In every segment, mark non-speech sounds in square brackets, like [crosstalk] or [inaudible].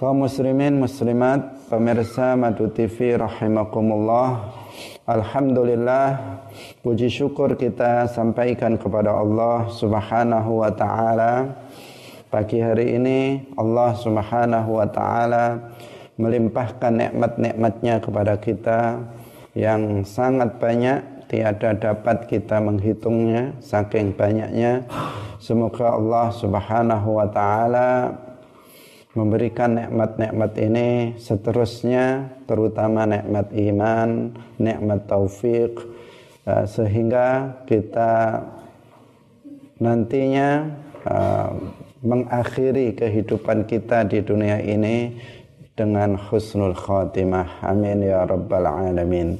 kaum muslimin muslimat pemirsa Madu TV rahimakumullah. Alhamdulillah puji syukur kita sampaikan kepada Allah Subhanahu wa taala. Pagi hari ini Allah Subhanahu wa taala melimpahkan nikmat-nikmatnya kepada kita yang sangat banyak tiada dapat kita menghitungnya saking banyaknya. Semoga Allah Subhanahu wa taala memberikan nikmat-nikmat ini seterusnya terutama nikmat iman, nikmat taufik uh, sehingga kita nantinya uh, mengakhiri kehidupan kita di dunia ini dengan husnul khatimah. Amin ya rabbal alamin.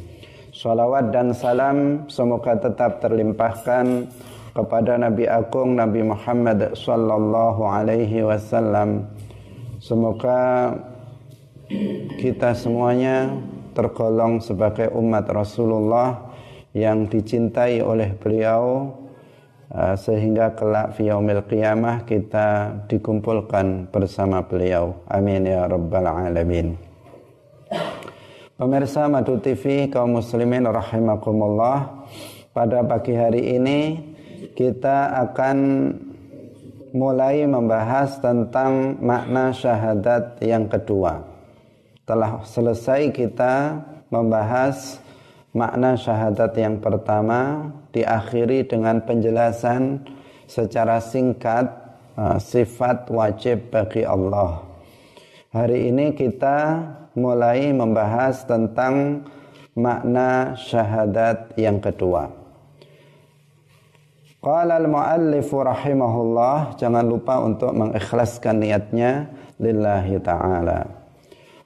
Salawat dan salam semoga tetap terlimpahkan kepada Nabi Agung Nabi Muhammad sallallahu alaihi wasallam Semoga kita semuanya tergolong sebagai umat Rasulullah yang dicintai oleh beliau uh, sehingga kelak fi yaumil qiyamah kita dikumpulkan bersama beliau. Amin ya rabbal alamin. Pemirsa Madu TV kaum muslimin rahimakumullah. Pada pagi hari ini kita akan mulai membahas tentang makna syahadat yang kedua. Telah selesai kita membahas makna syahadat yang pertama diakhiri dengan penjelasan secara singkat uh, sifat wajib bagi Allah. Hari ini kita mulai membahas tentang makna syahadat yang kedua. Qala al-muallif rahimahullah jangan lupa untuk mengikhlaskan niatnya lillahi taala.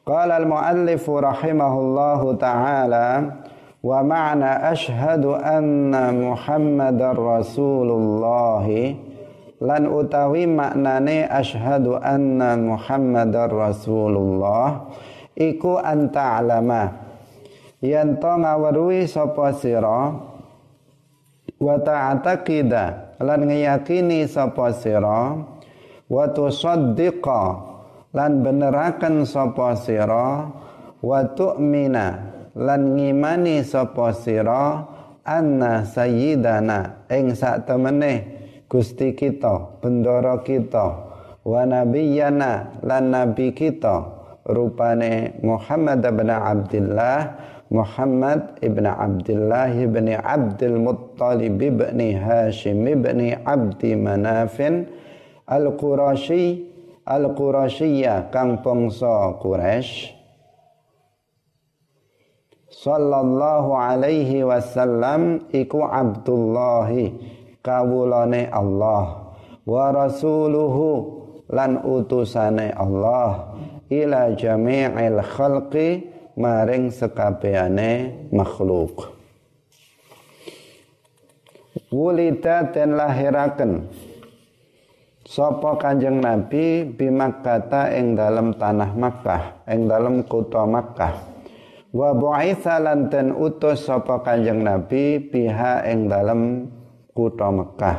Qala al-muallif rahimahullah taala wa ma'na ashhadu anna Muhammadar Rasulullah lan utawi maknane ashhadu anna Muhammadar Rasulullah iku anta alama yen to ngawruhi sapa sira wa ta'taqida lan ngeyakini sapa sira. Wa tusaddiqa. Lan beneraken sapa sira. Wa tu'mina. Lan ngimani sapa sira. Anna sayyidana. Ing sak temene Gusti kita bendoro kita. Wa nabiyyana lan nabi kita. Rupane Muhammad bin Abdullah Muhammad ibn Abdullah ibn Abdul Muttalib ibn Hashim ibn Abdi Manafin Al-Qurashi Al-Qurashiyah kang bangsa Quraisy. Sallallahu alaihi wasallam iku Abdullahi kawulane Allah. Wa rasuluhu lan utusane Allah. Ila jami'il khalqi maring sekabehane makhluk. Wulida dan lahiraken. Sapa kanjeng nabi bimakkata ing dalam tanah Makkah ing dalam kota Makkah. Wa bu'itsa lan den utus sapa kanjeng nabi biha ing dalam kota Makkah.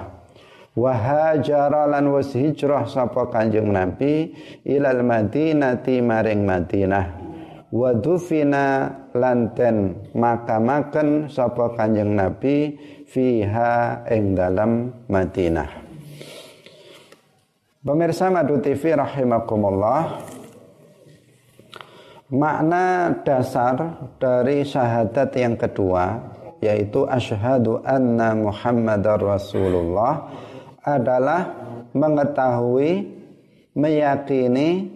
Wa hajara lan was hijrah sapa kanjeng nabi ilal madinati maring Madinah wa dufina lanten makamaken sapa Kanjeng Nabi fiha ing dalam Madinah. Pemirsa Madu TV rahimakumullah. Makna dasar dari syahadat yang kedua yaitu asyhadu anna Muhammadar Rasulullah adalah mengetahui meyakini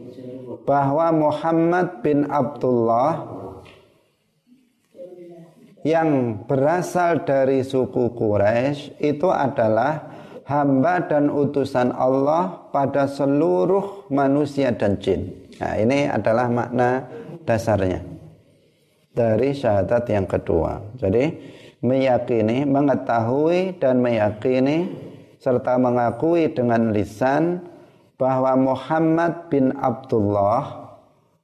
bahwa Muhammad bin Abdullah yang berasal dari suku Quraisy itu adalah hamba dan utusan Allah pada seluruh manusia dan jin. Nah, ini adalah makna dasarnya dari syahadat yang kedua. Jadi meyakini, mengetahui dan meyakini serta mengakui dengan lisan bahwa Muhammad bin Abdullah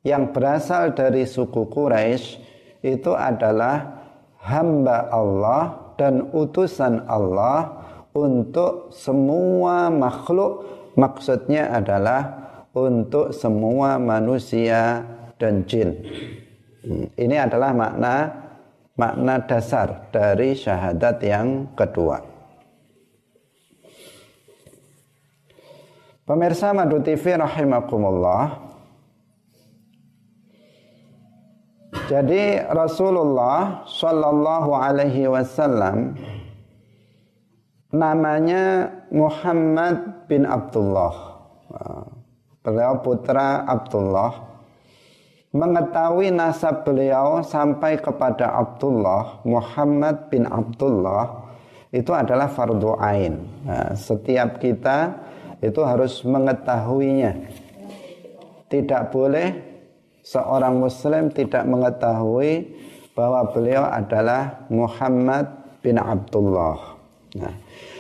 yang berasal dari suku Quraisy itu adalah hamba Allah dan utusan Allah untuk semua makhluk maksudnya adalah untuk semua manusia dan jin. Hmm, ini adalah makna makna dasar dari syahadat yang kedua. Pemirsa Madu TV rahimakumullah. Jadi Rasulullah Shallallahu Alaihi Wasallam namanya Muhammad bin Abdullah. Beliau putra Abdullah. Mengetahui nasab beliau sampai kepada Abdullah Muhammad bin Abdullah itu adalah fardu ain. Nah, setiap kita itu harus mengetahuinya. Tidak boleh seorang muslim tidak mengetahui bahwa beliau adalah Muhammad bin Abdullah. Nah,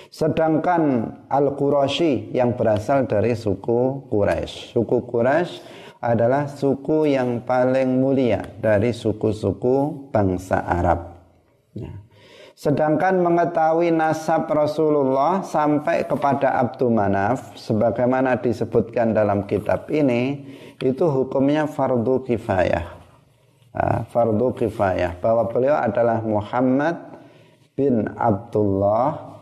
sedangkan Al-Quraisy yang berasal dari suku Quraisy. Suku Quraisy adalah suku yang paling mulia dari suku-suku bangsa Arab. Nah, Sedangkan mengetahui nasab Rasulullah sampai kepada Abdul Manaf sebagaimana disebutkan dalam kitab ini itu hukumnya fardu kifayah. Fardu kifayah bahwa beliau adalah Muhammad bin Abdullah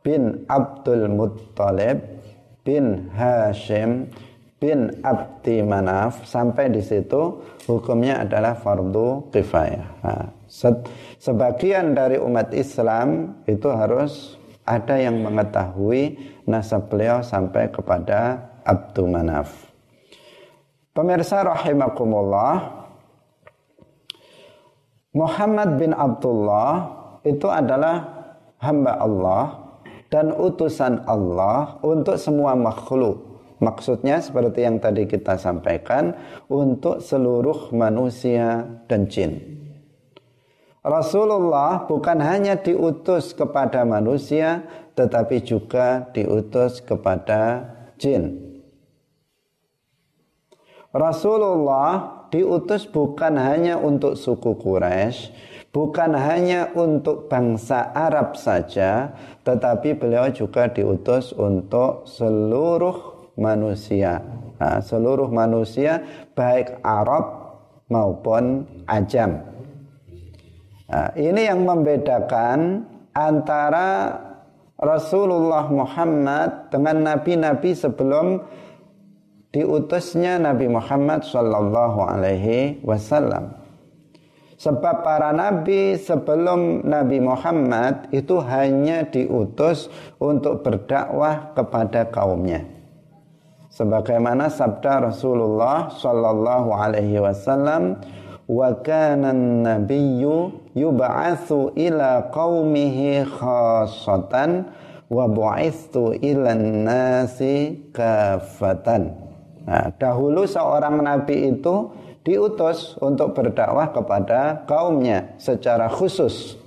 bin Abdul Muttalib bin Hashim bin Abdi Manaf sampai di situ hukumnya adalah fardu kifayah. Nah, sebagian dari umat Islam itu harus ada yang mengetahui nasab beliau sampai kepada Abdul Manaf. Pemirsa rahimakumullah, Muhammad bin Abdullah itu adalah hamba Allah dan utusan Allah untuk semua makhluk. Maksudnya seperti yang tadi kita sampaikan untuk seluruh manusia dan jin. Rasulullah bukan hanya diutus kepada manusia tetapi juga diutus kepada jin. Rasulullah diutus bukan hanya untuk suku Quraisy, bukan hanya untuk bangsa Arab saja, tetapi beliau juga diutus untuk seluruh manusia. Nah, seluruh manusia baik Arab maupun ajam. Nah, ini yang membedakan antara Rasulullah Muhammad dengan nabi-nabi sebelum diutusnya Nabi Muhammad Shallallahu Alaihi Wasallam. Sebab para nabi sebelum Nabi Muhammad itu hanya diutus untuk berdakwah kepada kaumnya. Sebagaimana sabda Rasulullah Shallallahu Alaihi Wasallam, wa kana nabiyyu yub'atsu ila qaumihi khassatan wa bu'istu ila nasi kafatan. Nah, dahulu seorang nabi itu diutus untuk berdakwah kepada kaumnya secara khusus.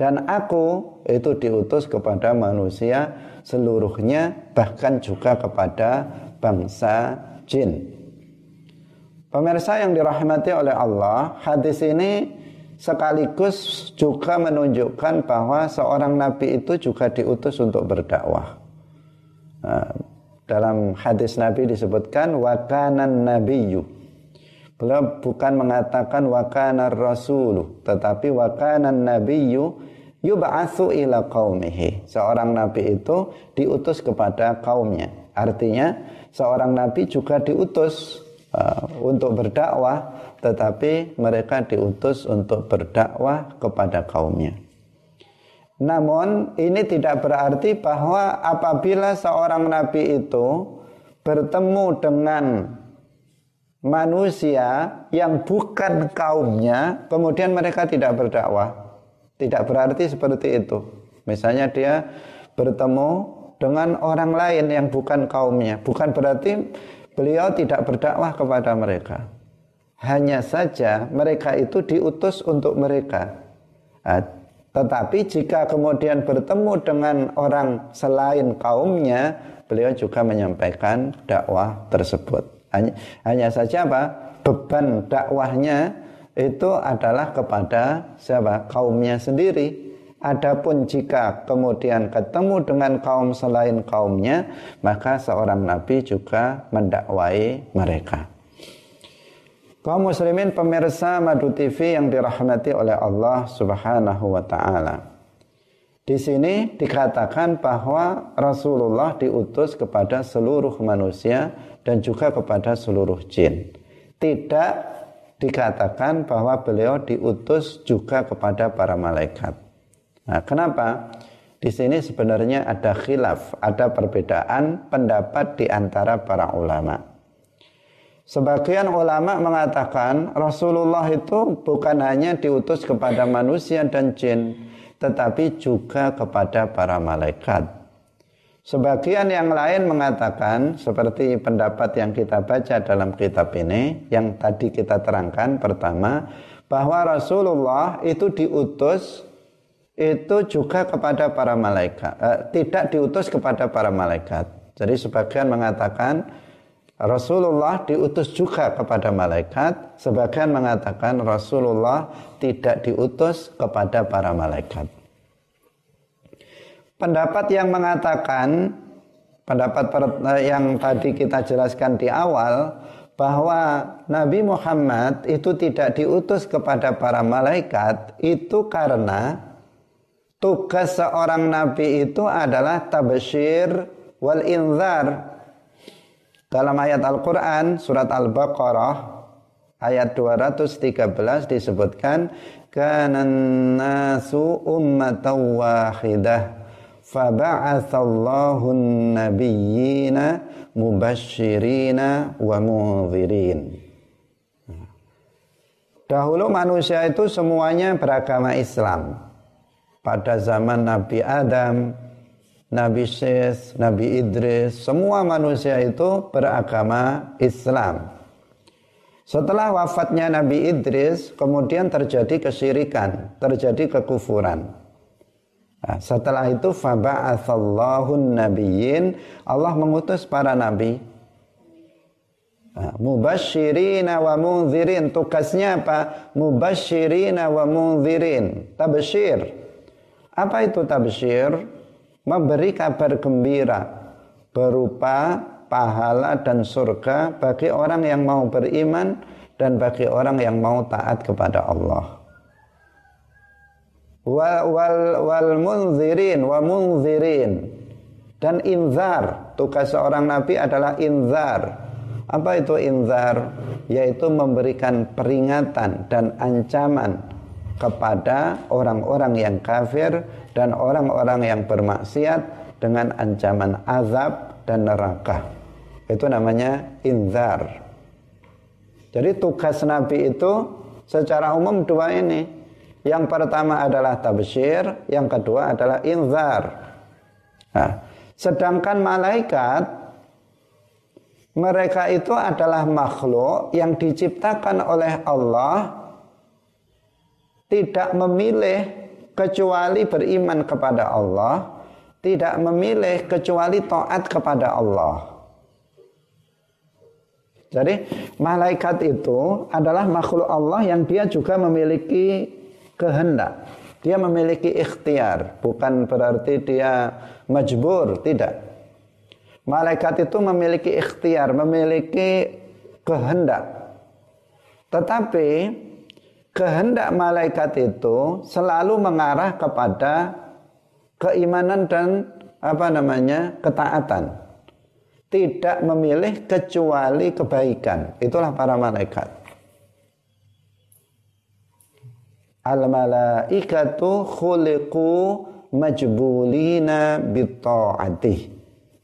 Dan aku itu diutus kepada manusia seluruhnya bahkan juga kepada bangsa jin. Pemirsa yang dirahmati oleh Allah, hadis ini sekaligus juga menunjukkan bahwa seorang nabi itu juga diutus untuk berdakwah. Nah, dalam hadis Nabi disebutkan wakanan nabiyyu. Beliau bukan mengatakan wakanar rasulu, tetapi wakanan nabiyyu yub'atsu ila qaumihi. Seorang nabi itu diutus kepada kaumnya. Artinya seorang nabi juga diutus uh, untuk berdakwah tetapi mereka diutus untuk berdakwah kepada kaumnya. Namun ini tidak berarti bahwa apabila seorang nabi itu bertemu dengan manusia yang bukan kaumnya, kemudian mereka tidak berdakwah. Tidak berarti seperti itu. Misalnya dia bertemu dengan orang lain yang bukan kaumnya, bukan berarti beliau tidak berdakwah kepada mereka. Hanya saja mereka itu diutus untuk mereka. Nah, tetapi jika kemudian bertemu dengan orang selain kaumnya, beliau juga menyampaikan dakwah tersebut. Hanya, hanya saja apa? Beban dakwahnya itu adalah kepada siapa? Kaumnya sendiri. Adapun jika kemudian ketemu dengan kaum selain kaumnya, maka seorang nabi juga mendakwai mereka. Kaum muslimin pemirsa Madu TV yang dirahmati oleh Allah Subhanahu wa taala. Di sini dikatakan bahwa Rasulullah diutus kepada seluruh manusia dan juga kepada seluruh jin. Tidak dikatakan bahwa beliau diutus juga kepada para malaikat. Nah, kenapa? Di sini sebenarnya ada khilaf, ada perbedaan pendapat di antara para ulama. Sebagian ulama mengatakan Rasulullah itu bukan hanya diutus kepada manusia dan jin, tetapi juga kepada para malaikat. Sebagian yang lain mengatakan seperti pendapat yang kita baca dalam kitab ini yang tadi kita terangkan pertama bahwa Rasulullah itu diutus itu juga kepada para malaikat. Eh, tidak diutus kepada para malaikat. Jadi sebagian mengatakan Rasulullah diutus juga kepada malaikat. Sebagian mengatakan Rasulullah tidak diutus kepada para malaikat. Pendapat yang mengatakan pendapat eh, yang tadi kita jelaskan di awal bahwa Nabi Muhammad itu tidak diutus kepada para malaikat itu karena tugas seorang nabi itu adalah tabsyir wal inzar. Dalam ayat Al-Qur'an surat Al-Baqarah ayat 213 disebutkan kanan nasu ummatan wahidah faba'atsallahu nabiyyina mubasyirina wa munzirin. Dahulu manusia itu semuanya beragama Islam pada zaman Nabi Adam, Nabi Syes, Nabi Idris, semua manusia itu beragama Islam. Setelah wafatnya Nabi Idris, kemudian terjadi kesyirikan, terjadi kekufuran. Nah, setelah itu faba'athallahun nabiyyin, Allah mengutus para nabi. Nah, mubasyirina wa munzirin, tugasnya apa? Mubasyirina wa munzirin, tabsyir apa itu tabsyir? Memberi kabar gembira berupa pahala dan surga bagi orang yang mau beriman dan bagi orang yang mau taat kepada Allah. Wal, wal, wal munzirin wa munzirin dan inzar tugas seorang nabi adalah inzar apa itu inzar yaitu memberikan peringatan dan ancaman kepada orang-orang yang kafir dan orang-orang yang bermaksiat dengan ancaman azab dan neraka. Itu namanya inzar. Jadi tugas Nabi itu secara umum dua ini. Yang pertama adalah tabsyir, yang kedua adalah inzar. Nah, sedangkan malaikat mereka itu adalah makhluk yang diciptakan oleh Allah tidak memilih kecuali beriman kepada Allah, tidak memilih kecuali taat kepada Allah. Jadi malaikat itu adalah makhluk Allah yang dia juga memiliki kehendak. Dia memiliki ikhtiar, bukan berarti dia majbur, tidak. Malaikat itu memiliki ikhtiar, memiliki kehendak. Tetapi kehendak malaikat itu selalu mengarah kepada keimanan dan apa namanya ketaatan. Tidak memilih kecuali kebaikan. Itulah para malaikat. Al malaikatu khuliqu majbulina bitta'ati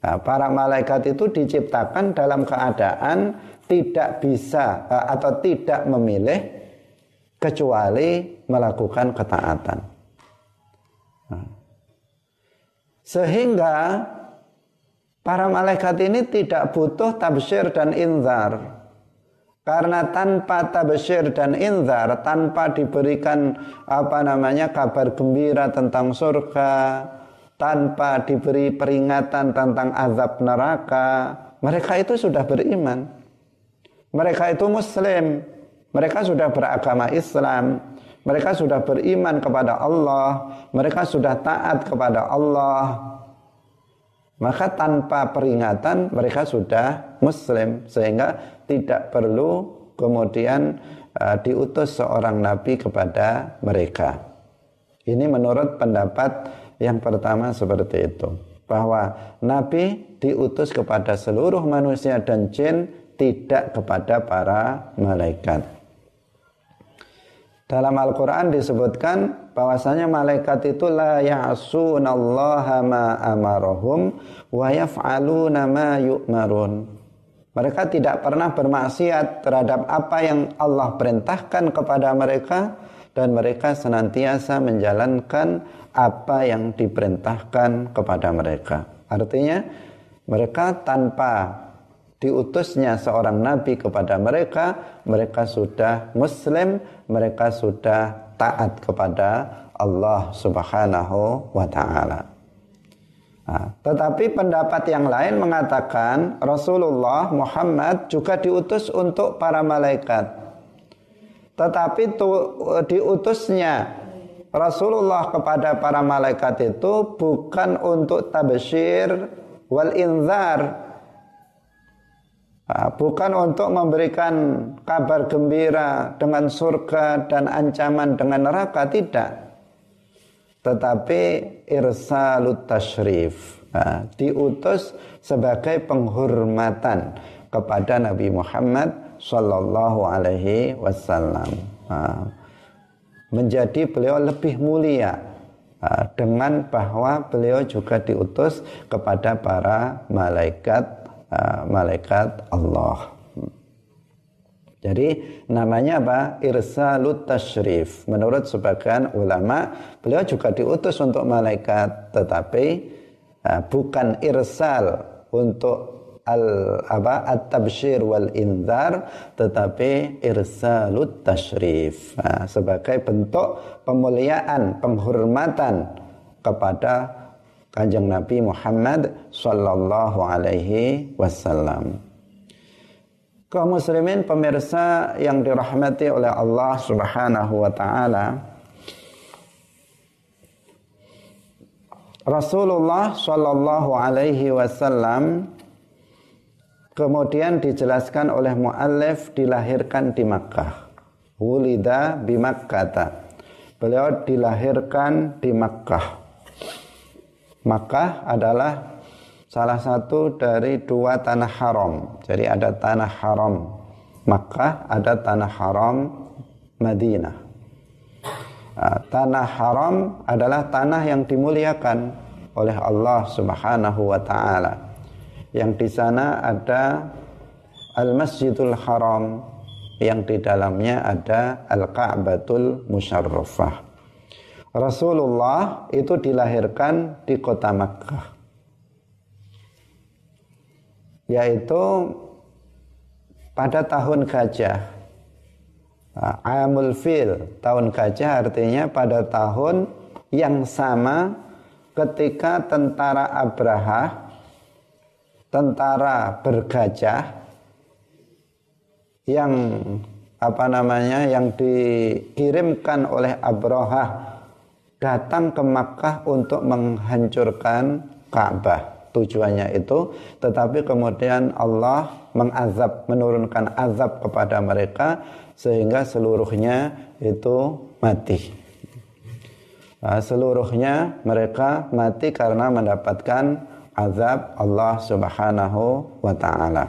nah, para malaikat itu diciptakan dalam keadaan tidak bisa atau tidak memilih kecuali melakukan ketaatan. Sehingga para malaikat ini tidak butuh tabsyir dan inzar. Karena tanpa tabsyir dan inzar, tanpa diberikan apa namanya kabar gembira tentang surga, tanpa diberi peringatan tentang azab neraka, mereka itu sudah beriman. Mereka itu muslim, mereka sudah beragama Islam, Mereka sudah beriman kepada Allah, mereka sudah taat kepada Allah. Maka tanpa peringatan mereka sudah muslim sehingga tidak perlu kemudian uh, diutus seorang nabi kepada mereka. Ini menurut pendapat yang pertama seperti itu bahwa nabi diutus kepada seluruh manusia dan jin tidak kepada para malaikat. Dalam Al-Quran disebutkan bahwasanya malaikat itu la ya'sunallaha ma amarahum wa yaf'aluna ma yu'marun. Mereka tidak pernah bermaksiat terhadap apa yang Allah perintahkan kepada mereka dan mereka senantiasa menjalankan apa yang diperintahkan kepada mereka. Artinya mereka tanpa diutusnya seorang nabi kepada mereka, mereka sudah muslim, mereka sudah taat kepada Allah Subhanahu wa taala. Nah, tetapi pendapat yang lain mengatakan Rasulullah Muhammad juga diutus untuk para malaikat. Tetapi tu, diutusnya Rasulullah kepada para malaikat itu bukan untuk tabsyir wal inzar bukan untuk memberikan kabar gembira dengan surga dan ancaman dengan neraka tidak. Tetapi irsalut tashrif. Ah, diutus sebagai penghormatan kepada Nabi Muhammad sallallahu alaihi wasallam. Ah, menjadi beliau lebih mulia dengan bahwa beliau juga diutus kepada para malaikat Uh, malaikat Allah. Jadi namanya apa? Irsalut tashrif. Menurut sebagian ulama, beliau juga diutus untuk malaikat, tetapi uh, bukan irsal untuk al apa at-tabsyir wal inzar tetapi irsalut tashrif nah, sebagai bentuk pemuliaan penghormatan kepada kanjeng Nabi Muhammad sallallahu alaihi wasallam. Kaum muslimin pemirsa yang dirahmati oleh Allah Subhanahu wa taala. Rasulullah sallallahu alaihi wasallam kemudian dijelaskan oleh muallif dilahirkan di Makkah. Wulida bi Makkah. Beliau dilahirkan di Makkah. Makkah adalah salah satu dari dua tanah haram. Jadi ada tanah haram Makkah, ada tanah haram Madinah. Nah, tanah haram adalah tanah yang dimuliakan oleh Allah Subhanahu wa taala. Yang di sana ada Al-Masjidul Haram yang di dalamnya ada Al-Ka'batul Musyarrafah. Rasulullah itu dilahirkan di kota Makkah. Yaitu pada tahun gajah. Nah, Amul Fil tahun gajah artinya pada tahun yang sama ketika tentara Abraha tentara bergajah yang apa namanya yang dikirimkan oleh Abraha datang ke Makkah untuk menghancurkan Ka'bah. Tujuannya itu, tetapi kemudian Allah mengazab, menurunkan azab kepada mereka sehingga seluruhnya itu mati. Nah, seluruhnya mereka mati karena mendapatkan azab Allah Subhanahu wa taala.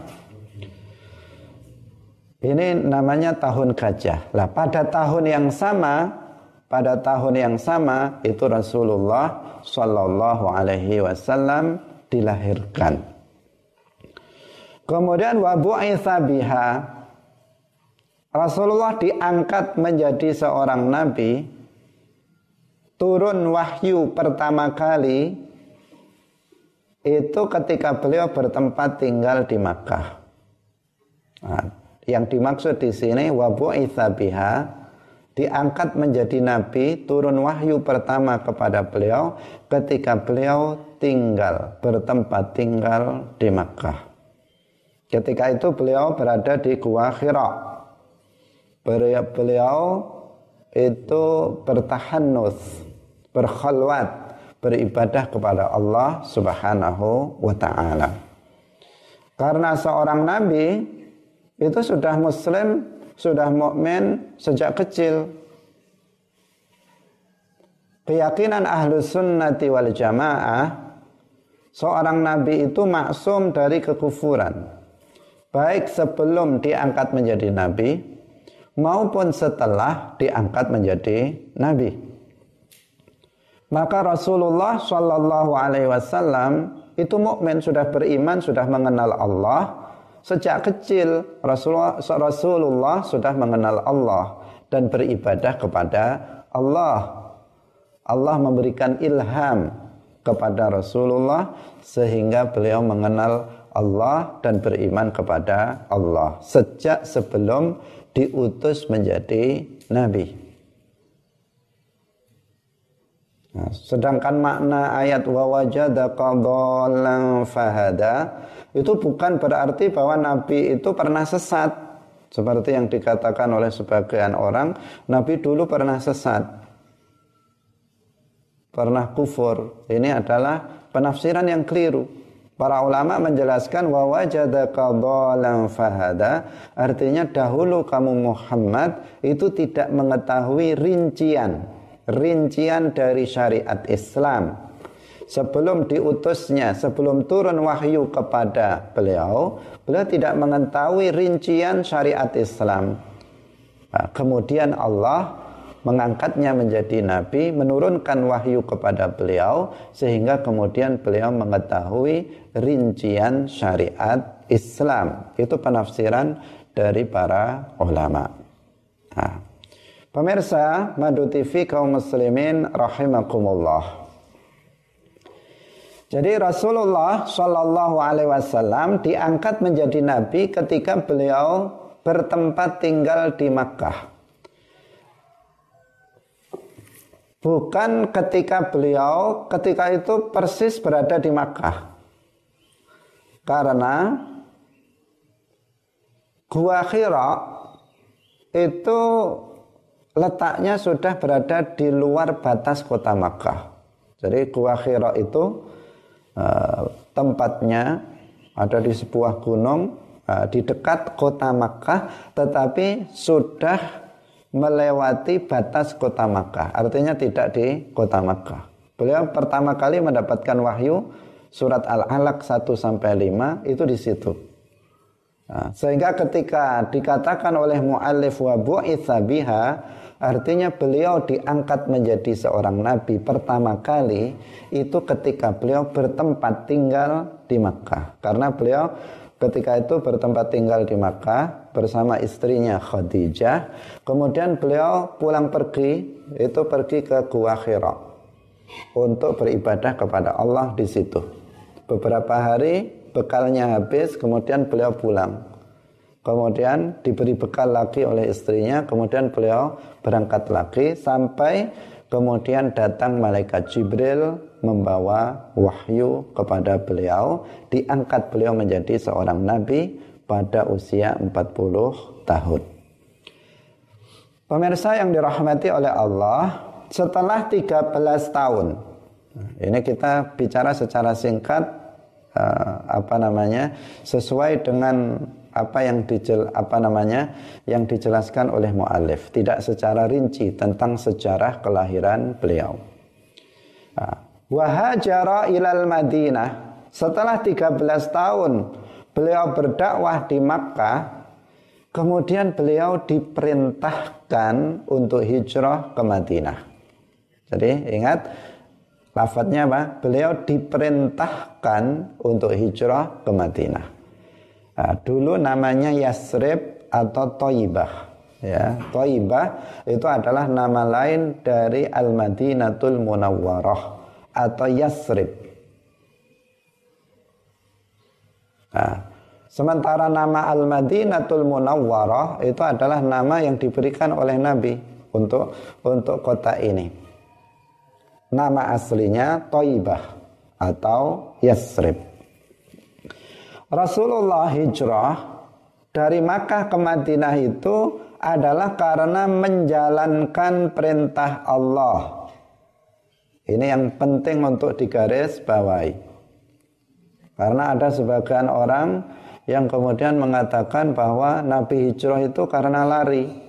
Ini namanya tahun gajah. Lah pada tahun yang sama pada tahun yang sama itu Rasulullah Shallallahu Alaihi Wasallam dilahirkan. Kemudian wabu biha Rasulullah diangkat menjadi seorang nabi turun wahyu pertama kali itu ketika beliau bertempat tinggal di Makkah. Nah, yang dimaksud di sini wabu biha diangkat menjadi nabi, turun wahyu pertama kepada beliau ketika beliau tinggal, bertempat tinggal di Makkah. Ketika itu beliau berada di Gua Hira. Beliau itu bertahanus, berkhalwat, beribadah kepada Allah Subhanahu wa taala. Karena seorang nabi itu sudah muslim, sudah mukmin sejak kecil. Keyakinan ahlu sunnati wal jamaah seorang nabi itu maksum dari kekufuran. Baik sebelum diangkat menjadi nabi maupun setelah diangkat menjadi nabi. Maka Rasulullah Shallallahu Alaihi Wasallam itu mukmin sudah beriman sudah mengenal Allah sejak kecil Rasulullah, Rasulullah sudah mengenal Allah dan beribadah kepada Allah. Allah memberikan ilham kepada Rasulullah sehingga beliau mengenal Allah dan beriman kepada Allah sejak sebelum diutus menjadi nabi. Nah, sedangkan makna ayat wa wajadaka fahada itu bukan berarti bahwa nabi itu pernah sesat. Seperti yang dikatakan oleh sebagian orang nabi dulu pernah sesat. Pernah kufur. Ini adalah penafsiran yang keliru. Para ulama menjelaskan wa wajadaka fahada artinya dahulu kamu Muhammad itu tidak mengetahui rincian rincian dari syariat Islam sebelum diutusnya, sebelum turun wahyu kepada beliau, beliau tidak mengetahui rincian syariat Islam. Nah, kemudian Allah mengangkatnya menjadi nabi, menurunkan wahyu kepada beliau sehingga kemudian beliau mengetahui rincian syariat Islam. Itu penafsiran dari para ulama. Nah, Pemirsa Madu TV kaum muslimin rahimakumullah. Jadi Rasulullah Shallallahu Alaihi Wasallam diangkat menjadi nabi ketika beliau bertempat tinggal di Makkah. Bukan ketika beliau ketika itu persis berada di Makkah. Karena Gua Hira itu letaknya sudah berada di luar batas kota Makkah. Jadi Gua Hira itu uh, tempatnya ada di sebuah gunung uh, di dekat kota Makkah, tetapi sudah melewati batas kota Makkah. Artinya tidak di kota Makkah. Beliau pertama kali mendapatkan wahyu surat Al-Alaq 1 sampai 5 itu di situ. Nah, sehingga ketika dikatakan oleh muallif wa bu'itsa biha Artinya beliau diangkat menjadi seorang nabi pertama kali itu ketika beliau bertempat tinggal di Makkah. Karena beliau ketika itu bertempat tinggal di Makkah bersama istrinya Khadijah. Kemudian beliau pulang pergi itu pergi ke Gua Hira untuk beribadah kepada Allah di situ. Beberapa hari bekalnya habis, kemudian beliau pulang kemudian diberi bekal lagi oleh istrinya, kemudian beliau berangkat lagi sampai kemudian datang malaikat Jibril membawa wahyu kepada beliau, diangkat beliau menjadi seorang nabi pada usia 40 tahun. Pemirsa yang dirahmati oleh Allah, setelah 13 tahun, ini kita bicara secara singkat eh, apa namanya sesuai dengan apa yang dijel, apa namanya yang dijelaskan oleh muallif tidak secara rinci tentang sejarah kelahiran beliau. Wahajara ilal Madinah setelah 13 tahun beliau berdakwah di Makkah kemudian beliau diperintahkan untuk hijrah ke Madinah. Jadi ingat lafadznya apa? Beliau diperintahkan untuk hijrah ke Madinah. Nah, dulu namanya Yasrib atau Toibah. Ya, Toibah itu adalah nama lain dari Al-Madinatul Munawwarah atau Yasrib. Nah, sementara nama Al-Madinatul Munawwarah itu adalah nama yang diberikan oleh Nabi untuk untuk kota ini. Nama aslinya Toibah atau Yasrib. Rasulullah hijrah dari Makkah ke Madinah itu adalah karena menjalankan perintah Allah. Ini yang penting untuk digaris bawahi. Karena ada sebagian orang yang kemudian mengatakan bahwa Nabi hijrah itu karena lari.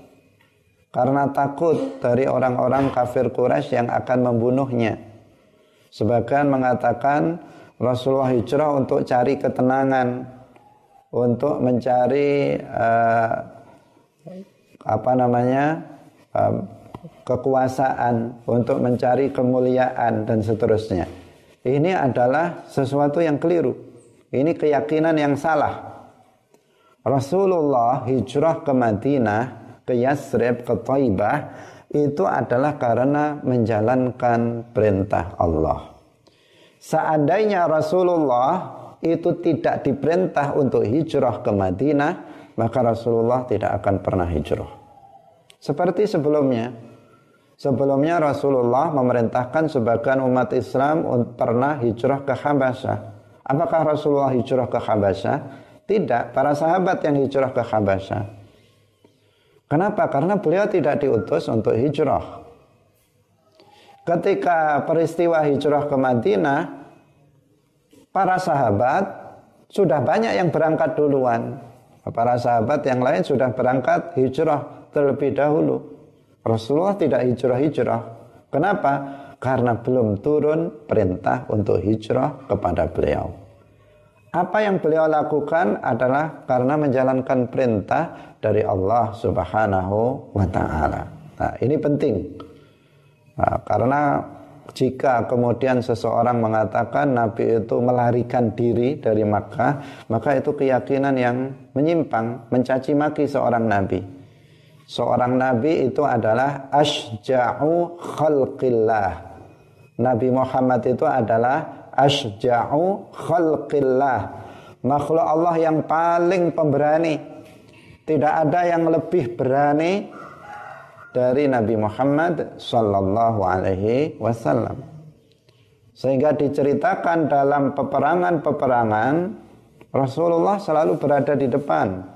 Karena takut dari orang-orang kafir Quraisy yang akan membunuhnya. Sebagian mengatakan Rasulullah hijrah untuk cari ketenangan, untuk mencari uh, apa namanya uh, kekuasaan, untuk mencari kemuliaan dan seterusnya. Ini adalah sesuatu yang keliru. Ini keyakinan yang salah. Rasulullah hijrah ke Madinah, ke Yasrib, ke Taibah itu adalah karena menjalankan perintah Allah. Seandainya Rasulullah itu tidak diperintah untuk hijrah ke Madinah, maka Rasulullah tidak akan pernah hijrah. Seperti sebelumnya, sebelumnya Rasulullah memerintahkan sebagian umat Islam untuk pernah hijrah ke Habasyah. Apakah Rasulullah hijrah ke Habasyah? Tidak, para sahabat yang hijrah ke Habasyah. Kenapa? Karena beliau tidak diutus untuk hijrah ketika peristiwa hijrah ke Madinah, para sahabat sudah banyak yang berangkat duluan. Para sahabat yang lain sudah berangkat hijrah terlebih dahulu. Rasulullah tidak hijrah-hijrah. Kenapa? Karena belum turun perintah untuk hijrah kepada beliau. Apa yang beliau lakukan adalah karena menjalankan perintah dari Allah Subhanahu wa taala. Nah, ini penting. Nah, karena jika kemudian seseorang mengatakan Nabi itu melarikan diri dari Makkah, maka itu keyakinan yang menyimpang, mencaci maki seorang Nabi. Seorang Nabi itu adalah asja'u khalqillah. Nabi Muhammad itu adalah asja'u khalqillah. Makhluk Allah yang paling pemberani. Tidak ada yang lebih berani dari Nabi Muhammad sallallahu alaihi wasallam. Sehingga diceritakan dalam peperangan-peperangan Rasulullah selalu berada di depan.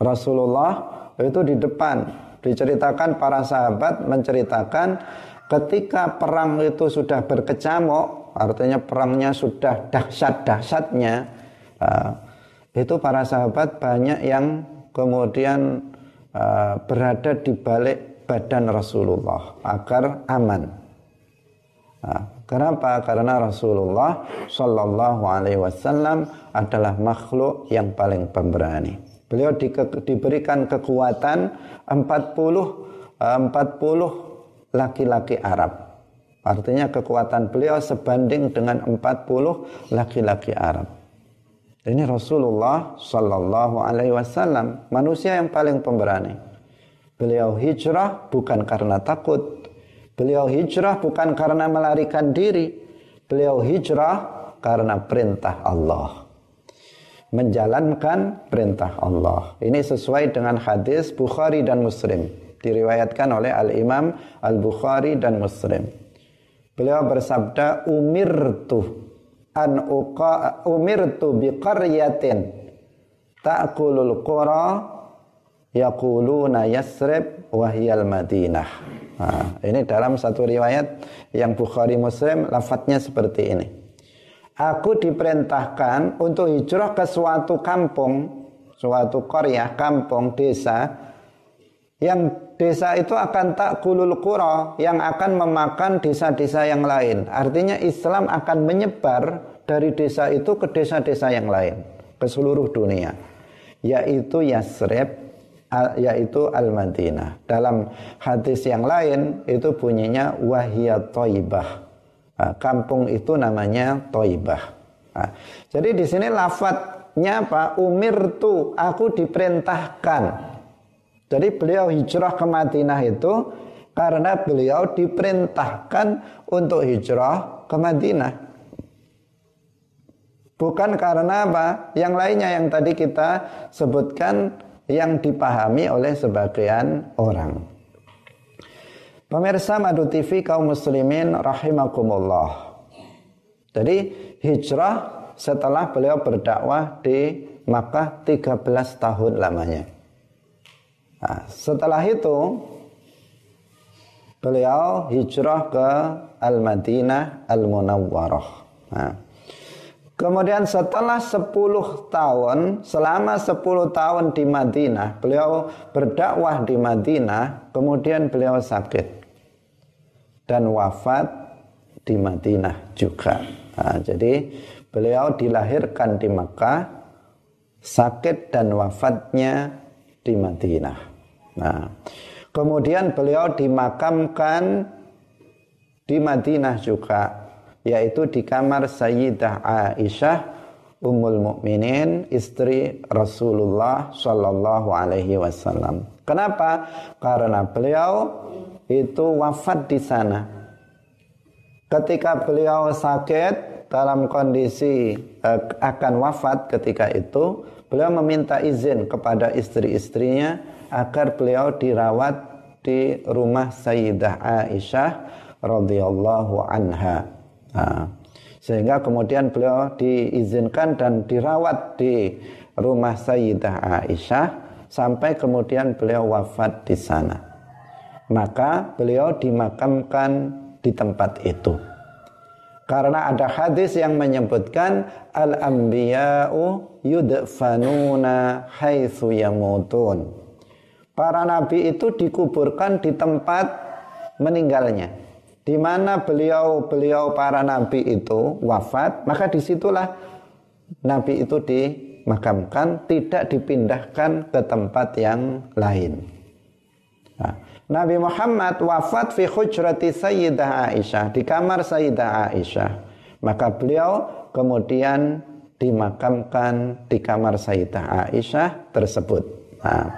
Rasulullah itu di depan. Diceritakan para sahabat menceritakan ketika perang itu sudah berkecamuk, artinya perangnya sudah dahsyat-dahsyatnya, uh, itu para sahabat banyak yang kemudian uh, berada di balik badan Rasulullah agar aman. Nah, kenapa? Karena Rasulullah Shallallahu Alaihi Wasallam adalah makhluk yang paling pemberani. Beliau di, diberikan kekuatan 40 40 laki-laki Arab. Artinya kekuatan beliau sebanding dengan 40 laki-laki Arab. Ini Rasulullah Sallallahu Alaihi Wasallam manusia yang paling pemberani. Beliau hijrah bukan karena takut. Beliau hijrah bukan karena melarikan diri. Beliau hijrah karena perintah Allah. Menjalankan perintah Allah. Ini sesuai dengan hadis Bukhari dan Muslim. Diriwayatkan oleh Al-Imam Al-Bukhari dan Muslim. Beliau bersabda, Umirtu an uqa umirtu bi qaryatin ta'kulul qura yaquluna yasrib wa hiyal madinah. Nah, ini dalam satu riwayat yang Bukhari Muslim lafadznya seperti ini. Aku diperintahkan untuk hijrah ke suatu kampung, suatu korea, kampung, desa yang desa itu akan tak kulul kuro yang akan memakan desa-desa yang lain. Artinya Islam akan menyebar dari desa itu ke desa-desa yang lain, ke seluruh dunia. Yaitu Yasrib, yaitu Al-Madinah. Dalam hadis yang lain itu bunyinya wahiyat toibah. Nah, kampung itu namanya toibah. Nah, jadi di sini lafadznya apa? Umir tu, aku diperintahkan jadi beliau hijrah ke Madinah itu karena beliau diperintahkan untuk hijrah ke Madinah. Bukan karena apa? Yang lainnya yang tadi kita sebutkan yang dipahami oleh sebagian orang. Pemirsa Madu TV kaum muslimin rahimakumullah. Jadi hijrah setelah beliau berdakwah di Makkah 13 tahun lamanya. Nah, setelah itu beliau hijrah ke Al-Madinah Al-Munawwarah. Nah, kemudian setelah 10 tahun, selama 10 tahun di Madinah, beliau berdakwah di Madinah, kemudian beliau sakit dan wafat di Madinah juga. Nah, jadi beliau dilahirkan di Makkah, sakit dan wafatnya di Madinah. Nah, kemudian beliau dimakamkan di Madinah juga, yaitu di kamar Sayyidah Aisyah Ummul Mukminin, istri Rasulullah Shallallahu Alaihi Wasallam. Kenapa? Karena beliau itu wafat di sana. Ketika beliau sakit dalam kondisi eh, akan wafat ketika itu, beliau meminta izin kepada istri-istrinya agar beliau dirawat di rumah Sayyidah Aisyah radhiyallahu anha. Nah, sehingga kemudian beliau diizinkan dan dirawat di rumah Sayyidah Aisyah sampai kemudian beliau wafat di sana maka beliau dimakamkan di tempat itu. Karena ada hadis yang menyebutkan al-anbiya'u yudfanuna haitsu yamutun. Para nabi itu dikuburkan di tempat meninggalnya. Di mana beliau-beliau para nabi itu wafat, maka di situlah nabi itu dimakamkan, tidak dipindahkan ke tempat yang lain. Nah, Nabi Muhammad wafat fi hujrati Sayyidah Aisyah di kamar Sayyidah Aisyah. Maka beliau kemudian dimakamkan di kamar Sayyidah Aisyah tersebut. Nah,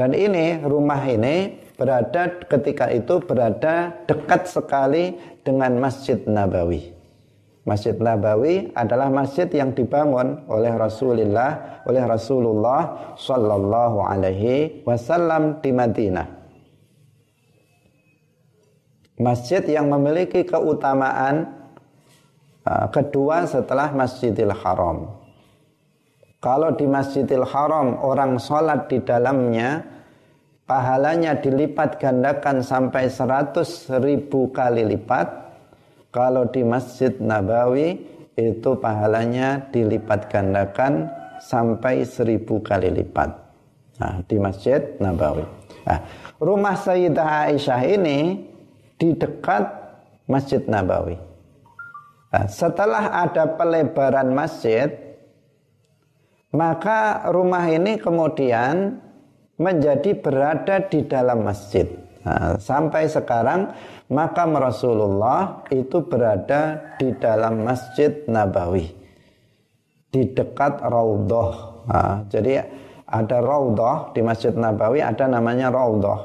dan ini rumah ini berada ketika itu berada dekat sekali dengan Masjid Nabawi. Masjid Nabawi adalah masjid yang dibangun oleh Rasulullah oleh Rasulullah Shallallahu Alaihi Wasallam di Madinah masjid yang memiliki keutamaan uh, kedua setelah Masjidil Haram. Kalau di Masjidil Haram orang sholat di dalamnya pahalanya dilipat gandakan sampai 100 ribu kali lipat. Kalau di Masjid Nabawi itu pahalanya dilipat gandakan sampai seribu kali lipat. Nah, di Masjid Nabawi. Nah, rumah Sayyidah Aisyah ini di dekat Masjid Nabawi. Nah, setelah ada pelebaran masjid, maka rumah ini kemudian menjadi berada di dalam masjid. Nah, sampai sekarang makam Rasulullah itu berada di dalam Masjid Nabawi di dekat Raudhah. Nah, jadi ada Raudhah di Masjid Nabawi ada namanya Raudhah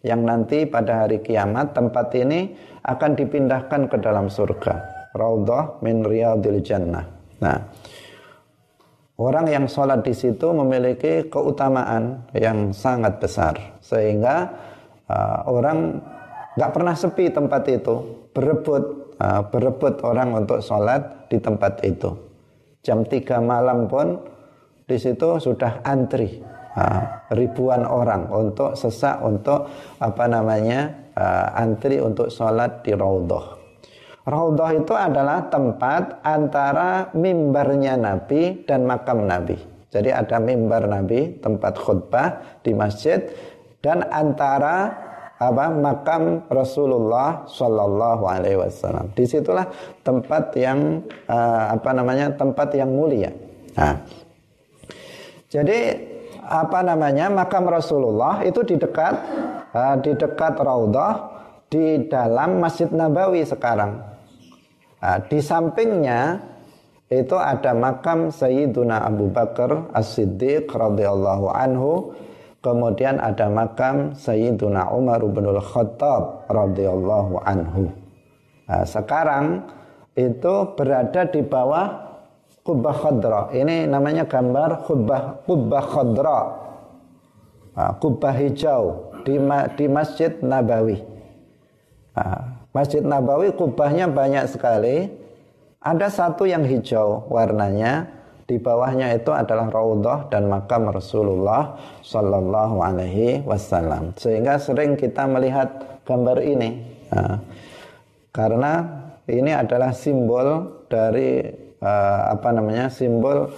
yang nanti pada hari kiamat tempat ini akan dipindahkan ke dalam surga. Raudhah min riyadil jannah. Nah, orang yang sholat di situ memiliki keutamaan yang sangat besar. Sehingga uh, orang nggak pernah sepi tempat itu. Berebut uh, berebut orang untuk sholat di tempat itu. Jam 3 malam pun di situ sudah antri ribuan orang untuk sesak untuk apa namanya antri untuk sholat di Raudhah. Raudhah itu adalah tempat antara mimbarnya Nabi dan makam Nabi. Jadi ada mimbar Nabi, tempat khutbah di masjid dan antara apa makam Rasulullah Shallallahu Alaihi Wasallam. Di situlah tempat yang uh, apa namanya tempat yang mulia. Nah, jadi apa namanya makam Rasulullah itu di dekat uh, di dekat Raudhah di dalam Masjid Nabawi sekarang. Uh, di sampingnya itu ada makam Sayyiduna Abu Bakar As-Siddiq radhiyallahu anhu. Kemudian ada makam Sayyiduna Umar bin Khattab radhiyallahu anhu. Nah, sekarang itu berada di bawah Kubah khadra. Ini namanya gambar kubah kubah khadra. Nah, kubah hijau di di Masjid Nabawi. Nah, Masjid Nabawi kubahnya banyak sekali. Ada satu yang hijau warnanya Di bawahnya itu adalah raudhah dan makam Rasulullah Sallallahu Alaihi Wasallam. Sehingga sering kita melihat gambar ini, nah, karena ini adalah simbol dari uh, apa namanya simbol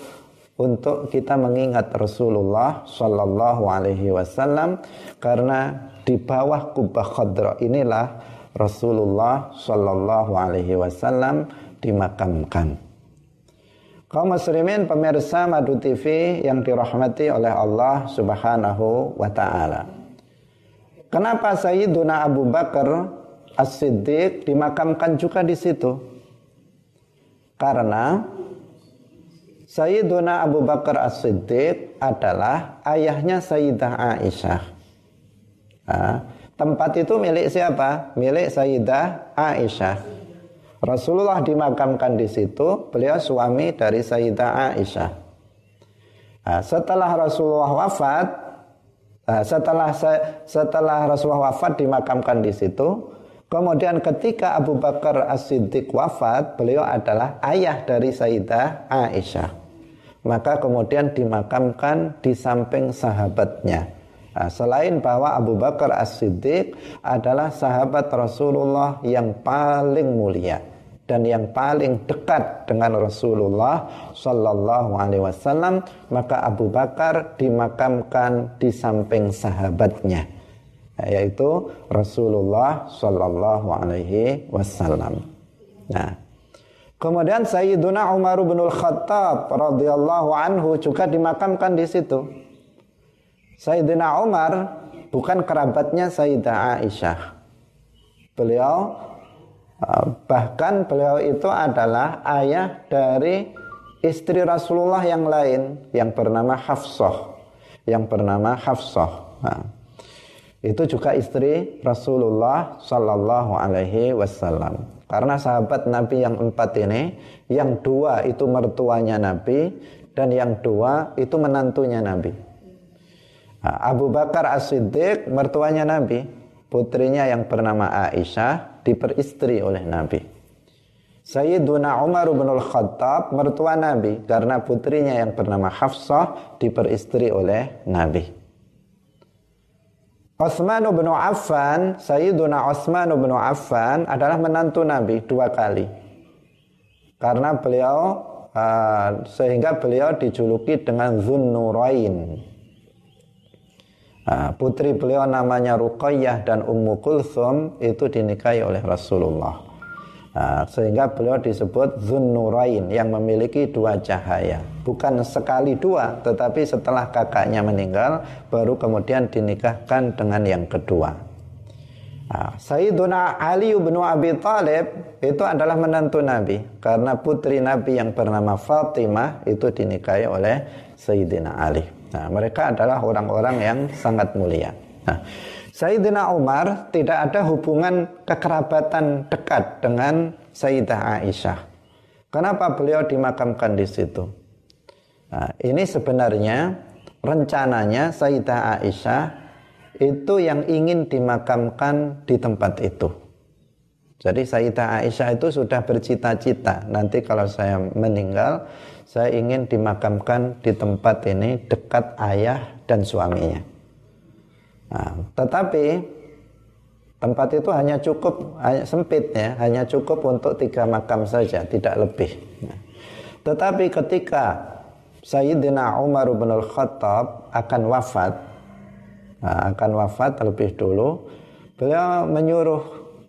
untuk kita mengingat Rasulullah Sallallahu Alaihi Wasallam karena di bawah kubah khadra inilah Rasulullah Sallallahu Alaihi Wasallam dimakamkan. Kaum muslimin pemirsa Madu TV yang dirahmati oleh Allah Subhanahu wa taala. Kenapa Sayyiduna Abu Bakar As-Siddiq dimakamkan juga di situ? Karena Sayyiduna Abu Bakar As-Siddiq adalah ayahnya Sayyidah Aisyah. Nah, tempat itu milik siapa? Milik Sayyidah Aisyah. Rasulullah dimakamkan di situ, beliau suami dari Sayyidah Aisyah. Nah, setelah Rasulullah wafat, nah, setelah setelah Rasulullah wafat dimakamkan di situ, kemudian ketika Abu Bakar As-Siddiq wafat, beliau adalah ayah dari Sayyidah Aisyah. Maka kemudian dimakamkan di samping sahabatnya. Nah, selain bahwa Abu Bakar As-Siddiq adalah sahabat Rasulullah yang paling mulia dan yang paling dekat dengan Rasulullah Sallallahu Alaihi Wasallam maka Abu Bakar dimakamkan di samping sahabatnya yaitu Rasulullah Sallallahu Alaihi Wasallam. Nah, kemudian Sayyiduna Umar bin Khattab radhiyallahu anhu juga dimakamkan di situ. Sayyidina Umar bukan kerabatnya Sayyidah Aisyah. Beliau Ah, bahkan beliau itu adalah ayah dari istri Rasulullah yang lain yang bernama Hafsah. Yang bernama Hafsah. Nah, itu juga istri Rasulullah Sallallahu Alaihi Wasallam. Karena sahabat Nabi yang empat ini, yang dua itu mertuanya Nabi dan yang dua itu menantunya Nabi. Abu Bakar As-Siddiq mertuanya Nabi, putrinya yang bernama Aisyah diperistri oleh Nabi. Sayyiduna Umar bin Al-Khattab mertua Nabi karena putrinya yang bernama Hafsah diperistri oleh Nabi. Utsman bin Affan, Sayyiduna Utsman bin Affan adalah menantu Nabi dua kali. Karena beliau sehingga beliau dijuluki dengan Zunnurain. Nah, putri beliau namanya Ruqayyah dan Ummu Kulthum itu dinikahi oleh Rasulullah. Nah, sehingga beliau disebut Zunnurain yang memiliki dua cahaya. Bukan sekali dua, tetapi setelah kakaknya meninggal baru kemudian dinikahkan dengan yang kedua. Nah, Sayyiduna Ali bin Abi Thalib itu adalah menantu Nabi karena putri Nabi yang bernama Fatimah itu dinikahi oleh Sayyidina Ali. Nah, mereka adalah orang-orang yang sangat mulia. Nah, Sayyidina Umar tidak ada hubungan kekerabatan dekat dengan Sayyidah Aisyah. Kenapa beliau dimakamkan di situ? Nah, ini sebenarnya rencananya Sayyidah Aisyah itu yang ingin dimakamkan di tempat itu. Jadi Sayyidah Aisyah itu sudah bercita-cita nanti kalau saya meninggal saya ingin dimakamkan di tempat ini dekat ayah dan suaminya. Nah, tetapi tempat itu hanya cukup hanya sempit ya, hanya cukup untuk tiga makam saja, tidak lebih. Nah, tetapi ketika Sayyidina Umar bin Al-Khattab akan wafat, nah, akan wafat terlebih dulu, beliau menyuruh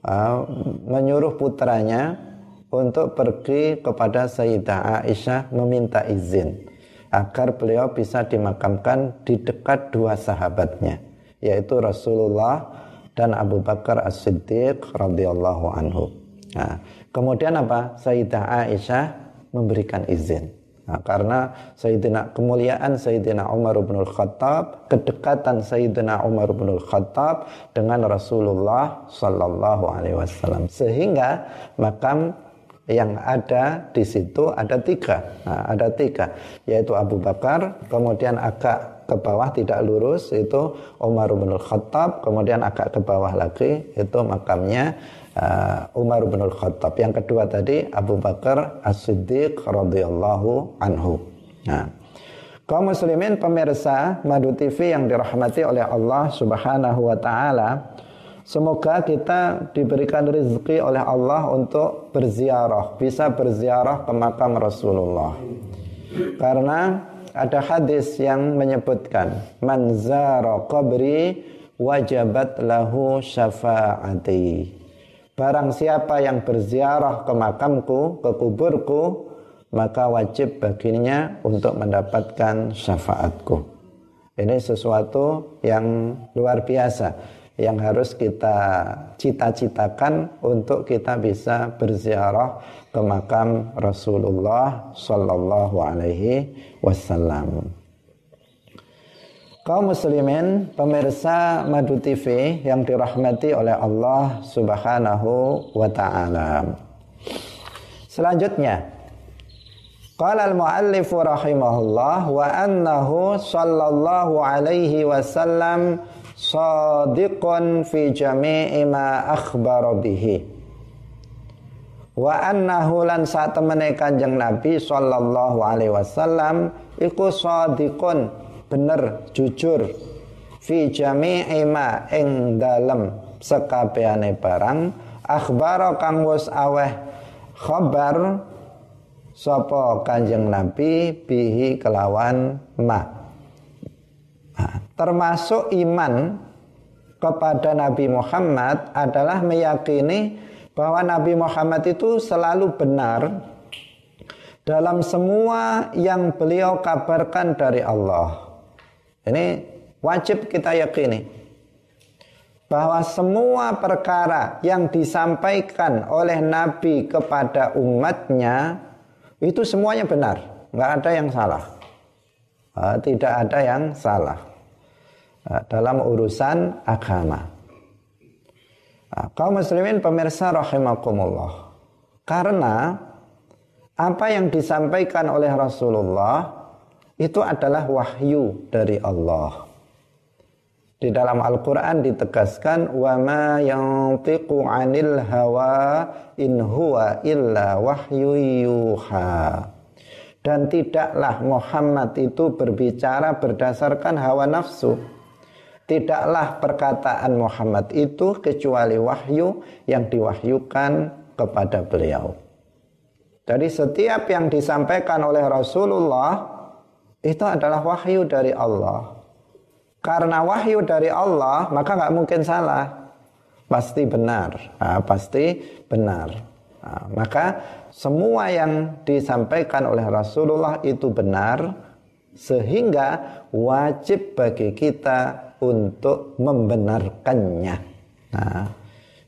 uh, menyuruh putranya untuk pergi kepada Sayyidah Aisyah meminta izin agar beliau bisa dimakamkan di dekat dua sahabatnya yaitu Rasulullah dan Abu Bakar As-Siddiq radhiyallahu anhu. Nah, kemudian apa? Sayyidah Aisyah memberikan izin. Nah, karena Sayyidina kemuliaan Sayyidina Umar bin Khattab, kedekatan Sayyidina Umar bin Khattab dengan Rasulullah sallallahu alaihi wasallam sehingga makam yang ada di situ ada tiga, nah, ada tiga, yaitu Abu Bakar, kemudian agak ke bawah tidak lurus itu Umar bin Khattab, kemudian agak ke bawah lagi itu makamnya uh, Umar bin Khattab. Yang kedua tadi Abu Bakar As-Siddiq radhiyallahu anhu. Nah, kaum muslimin pemirsa Madu TV yang dirahmati oleh Allah Subhanahu wa taala, semoga kita diberikan rezeki oleh Allah untuk berziarah, bisa berziarah ke makam Rasulullah. Karena ada hadis yang menyebutkan man zara qabri wajabat lahu syafaati. Barang siapa yang berziarah ke makamku, ke kuburku, maka wajib baginya untuk mendapatkan syafaatku. Ini sesuatu yang luar biasa yang harus kita cita-citakan untuk kita bisa berziarah ke makam Rasulullah sallallahu alaihi wasallam. Kaum muslimin, pemirsa Madu TV yang dirahmati oleh Allah Subhanahu wa taala. Selanjutnya, Qala al-muallif rahimahullah wa annahu sallallahu alaihi wasallam sadiqun fi jami'i ma akhbara bihi. Wa annahu lan saat temene Kanjeng Nabi sallallahu alaihi wasallam iku sadiqun bener jujur fi jami'i ma ing dalem sekabehane barang akhbara kang wis aweh khabar Sopo kanjeng Nabi bihi kelawan ma. Termasuk iman kepada Nabi Muhammad adalah meyakini bahwa Nabi Muhammad itu selalu benar dalam semua yang beliau kabarkan dari Allah. Ini wajib kita yakini bahwa semua perkara yang disampaikan oleh Nabi kepada umatnya itu semuanya benar, nggak ada yang salah. Ah, tidak ada yang salah ah, dalam urusan agama. Ah, kaum muslimin pemirsa rahimakumullah. Karena apa yang disampaikan oleh Rasulullah itu adalah wahyu dari Allah. Di dalam Al-Quran ditegaskan wa ma yantiqu anil hawa in huwa illa wahyu yuha. Dan tidaklah Muhammad itu berbicara berdasarkan hawa nafsu. Tidaklah perkataan Muhammad itu kecuali wahyu yang diwahyukan kepada beliau. Jadi setiap yang disampaikan oleh Rasulullah itu adalah wahyu dari Allah. Karena wahyu dari Allah, maka nggak mungkin salah. Pasti benar, nah, pasti benar. Nah, maka semua yang disampaikan oleh Rasulullah itu benar, sehingga wajib bagi kita untuk membenarkannya. Nah,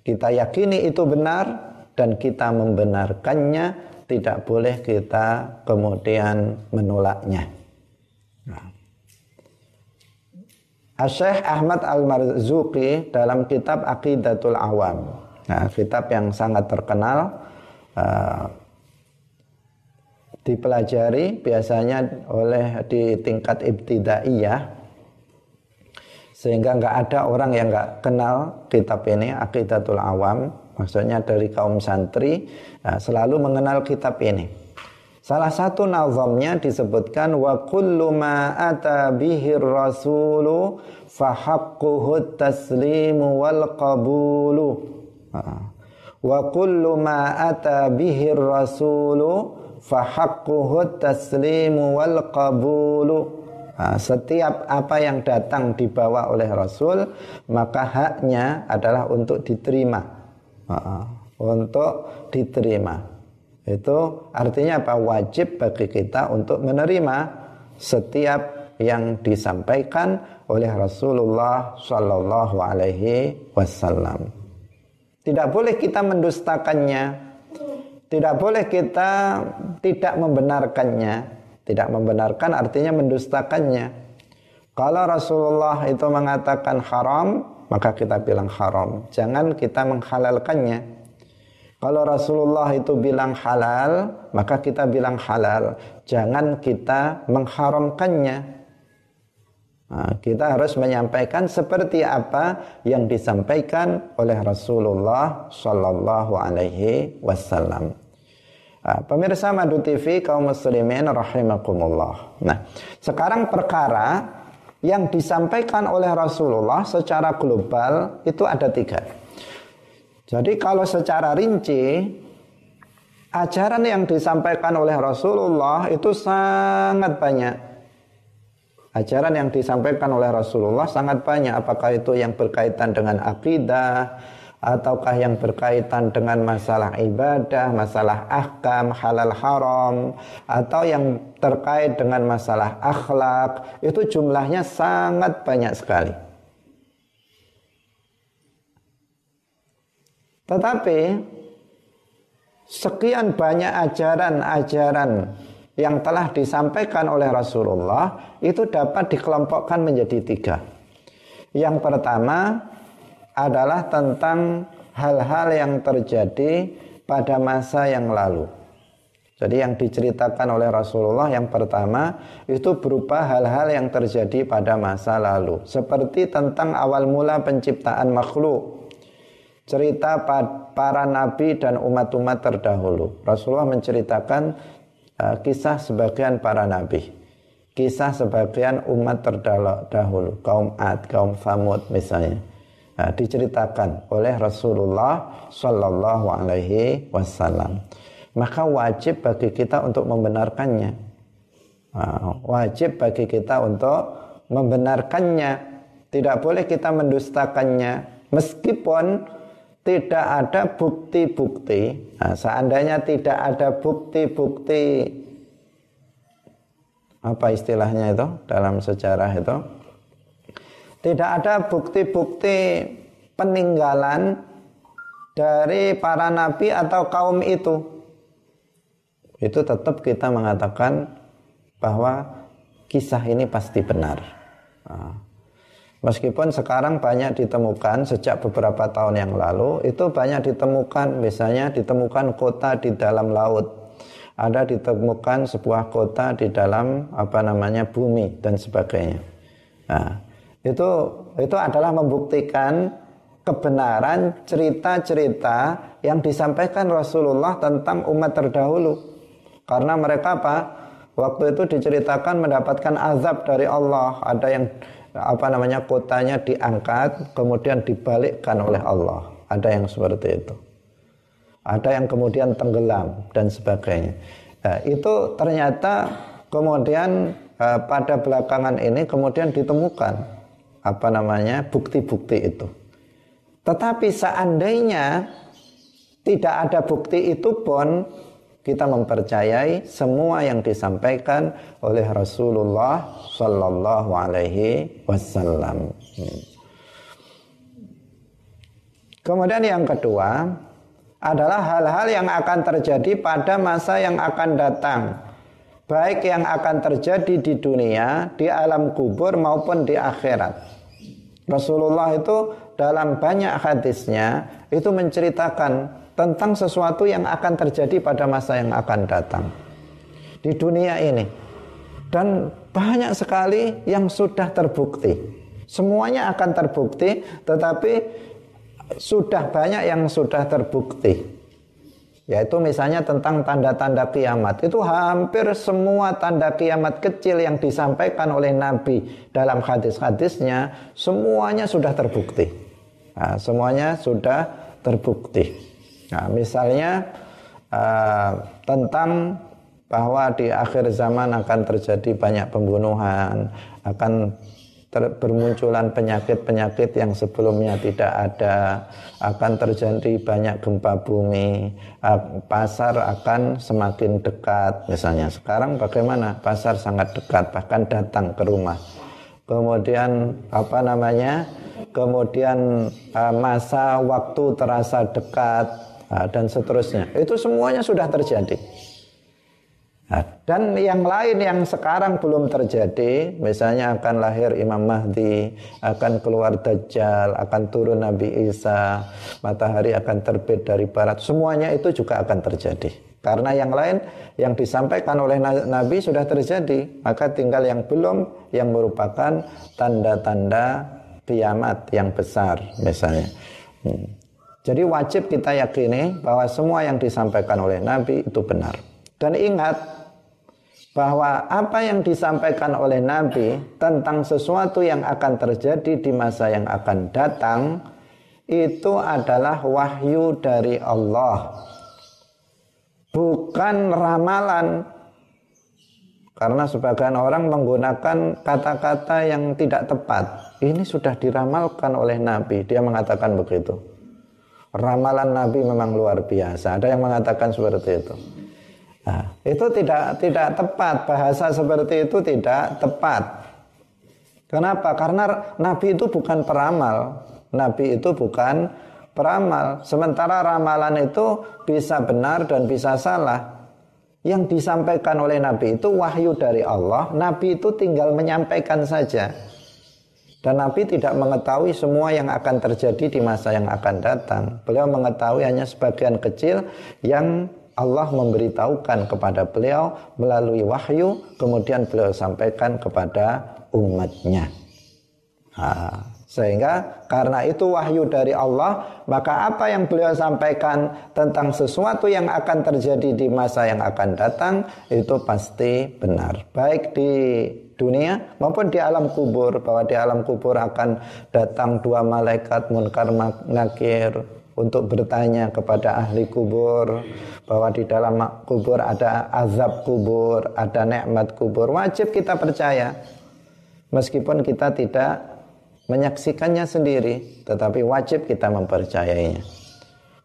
kita yakini itu benar dan kita membenarkannya, tidak boleh kita kemudian menolaknya. Nah. Ahmad Al-Marzuki dalam kitab Aqidatul Awam. Nah, kitab yang sangat terkenal uh, dipelajari biasanya oleh di tingkat ibtidaiyah sehingga nggak ada orang yang nggak kenal kitab ini Aqidatul Awam maksudnya dari kaum santri uh, selalu mengenal kitab ini. Salah satu nazamnya disebutkan wa kullu ma ata bihi rasulu fa haqquhu taslimu wal qabulu. Wa kullu ma ata bihi rasulu fa haqquhu taslimu wal qabulu. Nah, setiap apa yang datang dibawa oleh Rasul maka haknya adalah untuk diterima. untuk diterima. Itu artinya apa? Wajib bagi kita untuk menerima setiap yang disampaikan oleh Rasulullah Shallallahu. Tidak boleh kita mendustakannya, tidak boleh kita tidak membenarkannya. Tidak membenarkan artinya mendustakannya. Kalau Rasulullah itu mengatakan haram, maka kita bilang haram. Jangan kita menghalalkannya. Kalau Rasulullah itu bilang halal, maka kita bilang halal. Jangan kita mengharamkannya. Nah, kita harus menyampaikan seperti apa yang disampaikan oleh Rasulullah Shallallahu Alaihi Wasallam. Nah, pemirsa Madu TV kaum muslimin rahimakumullah. Nah, sekarang perkara yang disampaikan oleh Rasulullah secara global itu ada tiga. Jadi kalau secara rinci ajaran yang disampaikan oleh Rasulullah itu sangat banyak. Ajaran yang disampaikan oleh Rasulullah sangat banyak. Apakah itu yang berkaitan dengan akidah, ataukah yang berkaitan dengan masalah ibadah, masalah ahkam, halal haram, atau yang terkait dengan masalah akhlak, itu jumlahnya sangat banyak sekali. Tetapi sekian banyak ajaran-ajaran yang telah disampaikan oleh Rasulullah itu dapat dikelompokkan menjadi tiga. Yang pertama adalah tentang hal-hal yang terjadi pada masa yang lalu. Jadi yang diceritakan oleh Rasulullah yang pertama itu berupa hal-hal yang terjadi pada masa lalu. Seperti tentang awal mula penciptaan makhluk. Cerita para nabi dan umat-umat terdahulu. Rasulullah menceritakan uh, kisah sebagian para nabi. Kisah sebagian umat terdahulu. Kaum Ad, kaum Famud misalnya nah, diceritakan oleh Rasulullah Shallallahu Alaihi Wasallam. Maka wajib bagi kita untuk membenarkannya. Nah, wajib bagi kita untuk membenarkannya. Tidak boleh kita mendustakannya. Meskipun tidak ada bukti-bukti. Nah, seandainya tidak ada bukti-bukti. Apa istilahnya itu dalam sejarah itu tidak ada bukti-bukti peninggalan dari para nabi atau kaum itu. Itu tetap kita mengatakan bahwa kisah ini pasti benar. Nah, meskipun sekarang banyak ditemukan sejak beberapa tahun yang lalu, itu banyak ditemukan, misalnya ditemukan kota di dalam laut, ada ditemukan sebuah kota di dalam apa namanya bumi dan sebagainya. Nah, itu itu adalah membuktikan kebenaran cerita-cerita yang disampaikan Rasulullah tentang umat terdahulu. Karena mereka apa? Waktu itu diceritakan mendapatkan azab dari Allah. Ada yang apa namanya kotanya diangkat kemudian dibalikkan oleh Allah. Ada yang seperti itu. Ada yang kemudian tenggelam dan sebagainya. Nah, itu ternyata kemudian eh, pada belakangan ini kemudian ditemukan apa namanya bukti-bukti itu. Tetapi seandainya tidak ada bukti itu pun kita mempercayai semua yang disampaikan oleh Rasulullah Sallallahu Alaihi Wasallam. Kemudian yang kedua adalah hal-hal yang akan terjadi pada masa yang akan datang baik yang akan terjadi di dunia, di alam kubur maupun di akhirat. Rasulullah itu dalam banyak hadisnya itu menceritakan tentang sesuatu yang akan terjadi pada masa yang akan datang di dunia ini. Dan banyak sekali yang sudah terbukti. Semuanya akan terbukti, tetapi sudah banyak yang sudah terbukti yaitu misalnya tentang tanda-tanda kiamat. Itu hampir semua tanda kiamat kecil yang disampaikan oleh Nabi dalam hadis-hadisnya semuanya sudah terbukti. Nah, semuanya sudah terbukti. Nah, misalnya uh, tentang bahwa di akhir zaman akan terjadi banyak pembunuhan, akan bermunculan penyakit-penyakit yang sebelumnya tidak ada, akan terjadi banyak gempa bumi, pasar akan semakin dekat. Misalnya sekarang bagaimana? Pasar sangat dekat, bahkan datang ke rumah. Kemudian apa namanya? Kemudian masa waktu terasa dekat dan seterusnya. Itu semuanya sudah terjadi. Nah, dan yang lain yang sekarang belum terjadi, misalnya akan lahir Imam Mahdi, akan keluar Dajjal, akan turun Nabi Isa, matahari akan terbit dari barat, semuanya itu juga akan terjadi. Karena yang lain yang disampaikan oleh Nabi sudah terjadi, maka tinggal yang belum yang merupakan tanda-tanda kiamat yang besar misalnya. Hmm. Jadi wajib kita yakini bahwa semua yang disampaikan oleh Nabi itu benar. Dan ingat bahwa apa yang disampaikan oleh Nabi tentang sesuatu yang akan terjadi di masa yang akan datang itu adalah wahyu dari Allah. Bukan ramalan. Karena sebagian orang menggunakan kata-kata yang tidak tepat. Ini sudah diramalkan oleh Nabi. Dia mengatakan begitu ramalan Nabi memang luar biasa. Ada yang mengatakan seperti itu. Nah, itu tidak tidak tepat bahasa seperti itu tidak tepat. Kenapa? Karena Nabi itu bukan peramal. Nabi itu bukan peramal. Sementara ramalan itu bisa benar dan bisa salah. Yang disampaikan oleh Nabi itu wahyu dari Allah. Nabi itu tinggal menyampaikan saja. Dan Nabi tidak mengetahui semua yang akan terjadi di masa yang akan datang. Beliau mengetahui hanya sebagian kecil yang Allah memberitahukan kepada beliau melalui wahyu, kemudian beliau sampaikan kepada umatnya. Nah, sehingga karena itu wahyu dari Allah, maka apa yang beliau sampaikan tentang sesuatu yang akan terjadi di masa yang akan datang itu pasti benar. Baik di dunia maupun di alam kubur bahwa di alam kubur akan datang dua malaikat munkar nakir untuk bertanya kepada ahli kubur bahwa di dalam kubur ada azab kubur, ada nikmat kubur. Wajib kita percaya. Meskipun kita tidak menyaksikannya sendiri, tetapi wajib kita mempercayainya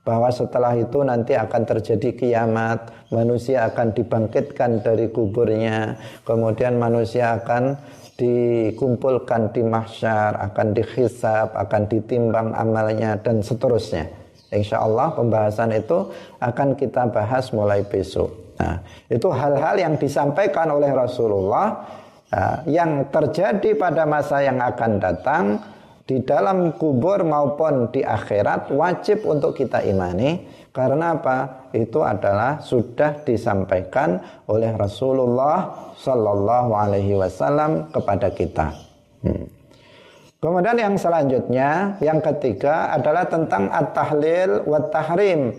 bahwa setelah itu nanti akan terjadi kiamat, manusia akan dibangkitkan dari kuburnya, kemudian manusia akan dikumpulkan di mahsyar, akan dihisap, akan ditimbang amalnya dan seterusnya. Insya Allah pembahasan itu akan kita bahas mulai besok. Nah, itu hal-hal yang disampaikan oleh Rasulullah nah, yang terjadi pada masa yang akan datang di dalam kubur maupun di akhirat wajib untuk kita imani karena apa? Itu adalah sudah disampaikan oleh Rasulullah Sallallahu Alaihi Wasallam kepada kita. Hmm. Kemudian yang selanjutnya, yang ketiga adalah tentang at-tahlil wa tahrim.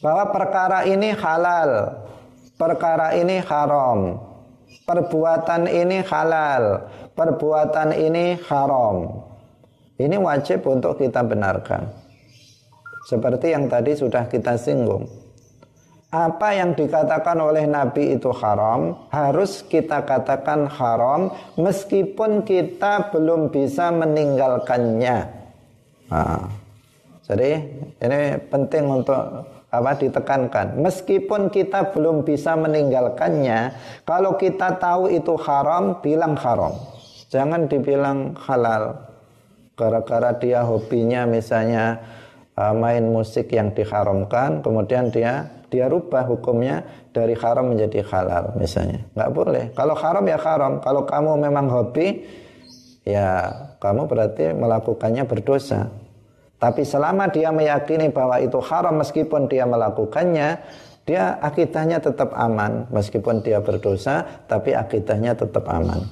Bahwa perkara ini halal, perkara ini haram, perbuatan ini halal, perbuatan ini haram. Ini wajib untuk kita benarkan. Seperti yang tadi sudah kita singgung. Apa yang dikatakan oleh Nabi itu haram, harus kita katakan haram meskipun kita belum bisa meninggalkannya. Nah, jadi ini penting untuk apa ditekankan. Meskipun kita belum bisa meninggalkannya, kalau kita tahu itu haram, bilang haram. Jangan dibilang halal. Gara-gara dia hobinya misalnya uh, main musik yang diharamkan, kemudian dia dia rubah hukumnya dari haram menjadi halal misalnya. Nggak boleh. Kalau haram ya haram. Kalau kamu memang hobi, ya kamu berarti melakukannya berdosa. Tapi selama dia meyakini bahwa itu haram meskipun dia melakukannya, dia akidahnya tetap aman. Meskipun dia berdosa, tapi akidahnya tetap aman.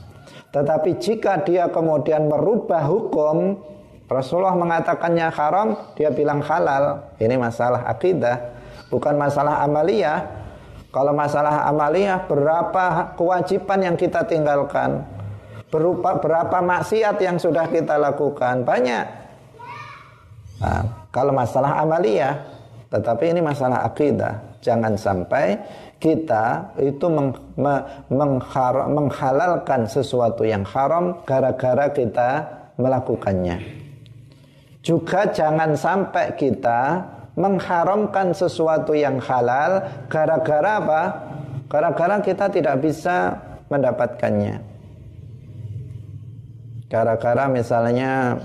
Tetapi jika dia kemudian merubah hukum, Rasulullah mengatakannya haram, dia bilang halal. Ini masalah akidah, bukan masalah amaliyah. Kalau masalah amaliyah, berapa kewajiban yang kita tinggalkan? Berupa berapa maksiat yang sudah kita lakukan? Banyak. Nah, kalau masalah amaliyah, tetapi ini masalah akidah. Jangan sampai kita itu meng, me, menghar, menghalalkan sesuatu yang haram gara-gara kita melakukannya. Juga jangan sampai kita mengharamkan sesuatu yang halal gara-gara apa? Gara-gara kita tidak bisa mendapatkannya. Gara-gara misalnya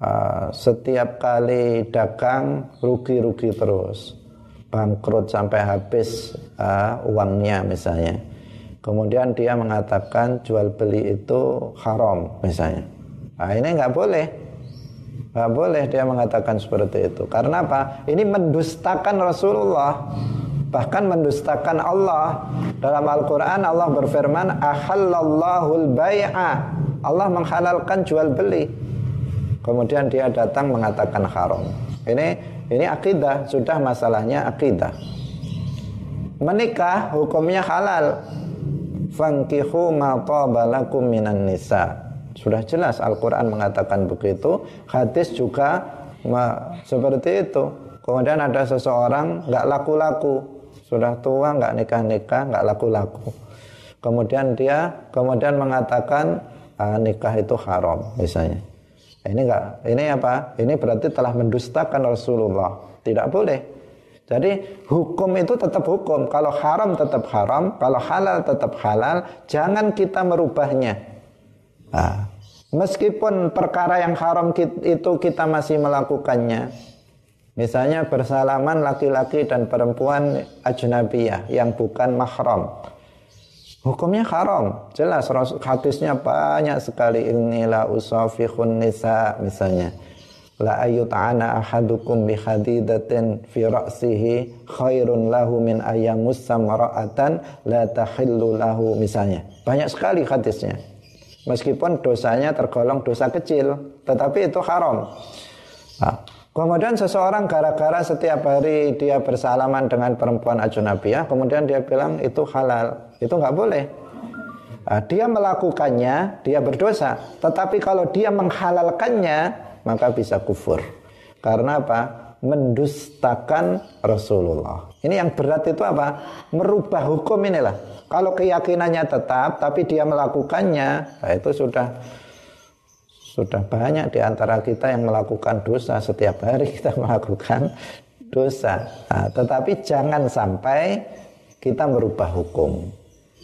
uh, setiap kali dagang rugi-rugi terus bangkrut sampai habis uh, uangnya misalnya. Kemudian dia mengatakan jual beli itu haram misalnya. Nah ini nggak boleh. Nggak boleh dia mengatakan seperti itu. Karena apa? Ini mendustakan Rasulullah. Bahkan mendustakan Allah. Dalam Al-Quran Allah berfirman, Ahallallahul bay'a. Allah menghalalkan jual beli. Kemudian dia datang mengatakan haram. Ini ini akidah, sudah masalahnya akidah. Menikah hukumnya halal. Fankihu ma tabalakum minan nisa. Sudah jelas Al-Qur'an mengatakan begitu, hadis juga seperti itu. Kemudian ada seseorang nggak laku-laku, sudah tua nggak nikah-nikah, nggak laku-laku. Kemudian dia kemudian mengatakan ah, nikah itu haram misalnya. Ini enggak, ini apa? Ini berarti telah mendustakan Rasulullah. Tidak boleh. Jadi hukum itu tetap hukum. Kalau haram tetap haram, kalau halal tetap halal. Jangan kita merubahnya. Nah, meskipun perkara yang haram itu kita masih melakukannya. Misalnya bersalaman laki-laki dan perempuan ajnabiyah yang bukan mahram Hukumnya haram. Jelas hadisnya banyak sekali inilah usafikhun nisa misalnya. La ayut'ana ahadukum bi hadidatin fi ra'sihi khairun lahu min ayamus samra'atan la tahillu lahu misalnya. Banyak sekali hadisnya. Meskipun dosanya tergolong dosa kecil, tetapi itu haram. Nah, Kemudian seseorang gara-gara setiap hari dia bersalaman dengan perempuan ajnabiyah, kemudian dia bilang itu halal. Itu nggak boleh. Nah, dia melakukannya, dia berdosa. Tetapi kalau dia menghalalkannya, maka bisa kufur. Karena apa? Mendustakan Rasulullah. Ini yang berat itu apa? Merubah hukum inilah. Kalau keyakinannya tetap, tapi dia melakukannya, nah itu sudah sudah banyak di antara kita yang melakukan dosa setiap hari [laughs] kita melakukan dosa. Nah, tetapi jangan sampai kita merubah hukum.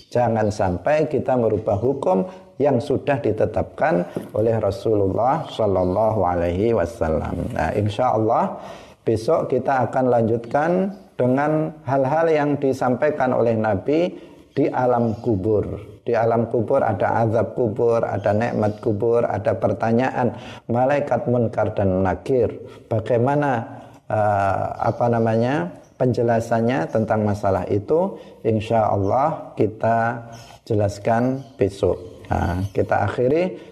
Jangan sampai kita merubah hukum yang sudah ditetapkan oleh Rasulullah Shallallahu Alaihi Wasallam. Nah, insya Allah besok kita akan lanjutkan dengan hal-hal yang disampaikan oleh Nabi di alam kubur di alam kubur ada azab kubur, ada nikmat kubur, ada pertanyaan malaikat munkar dan nakir. Bagaimana uh, apa namanya penjelasannya tentang masalah itu? Insya Allah kita jelaskan besok. Nah, kita akhiri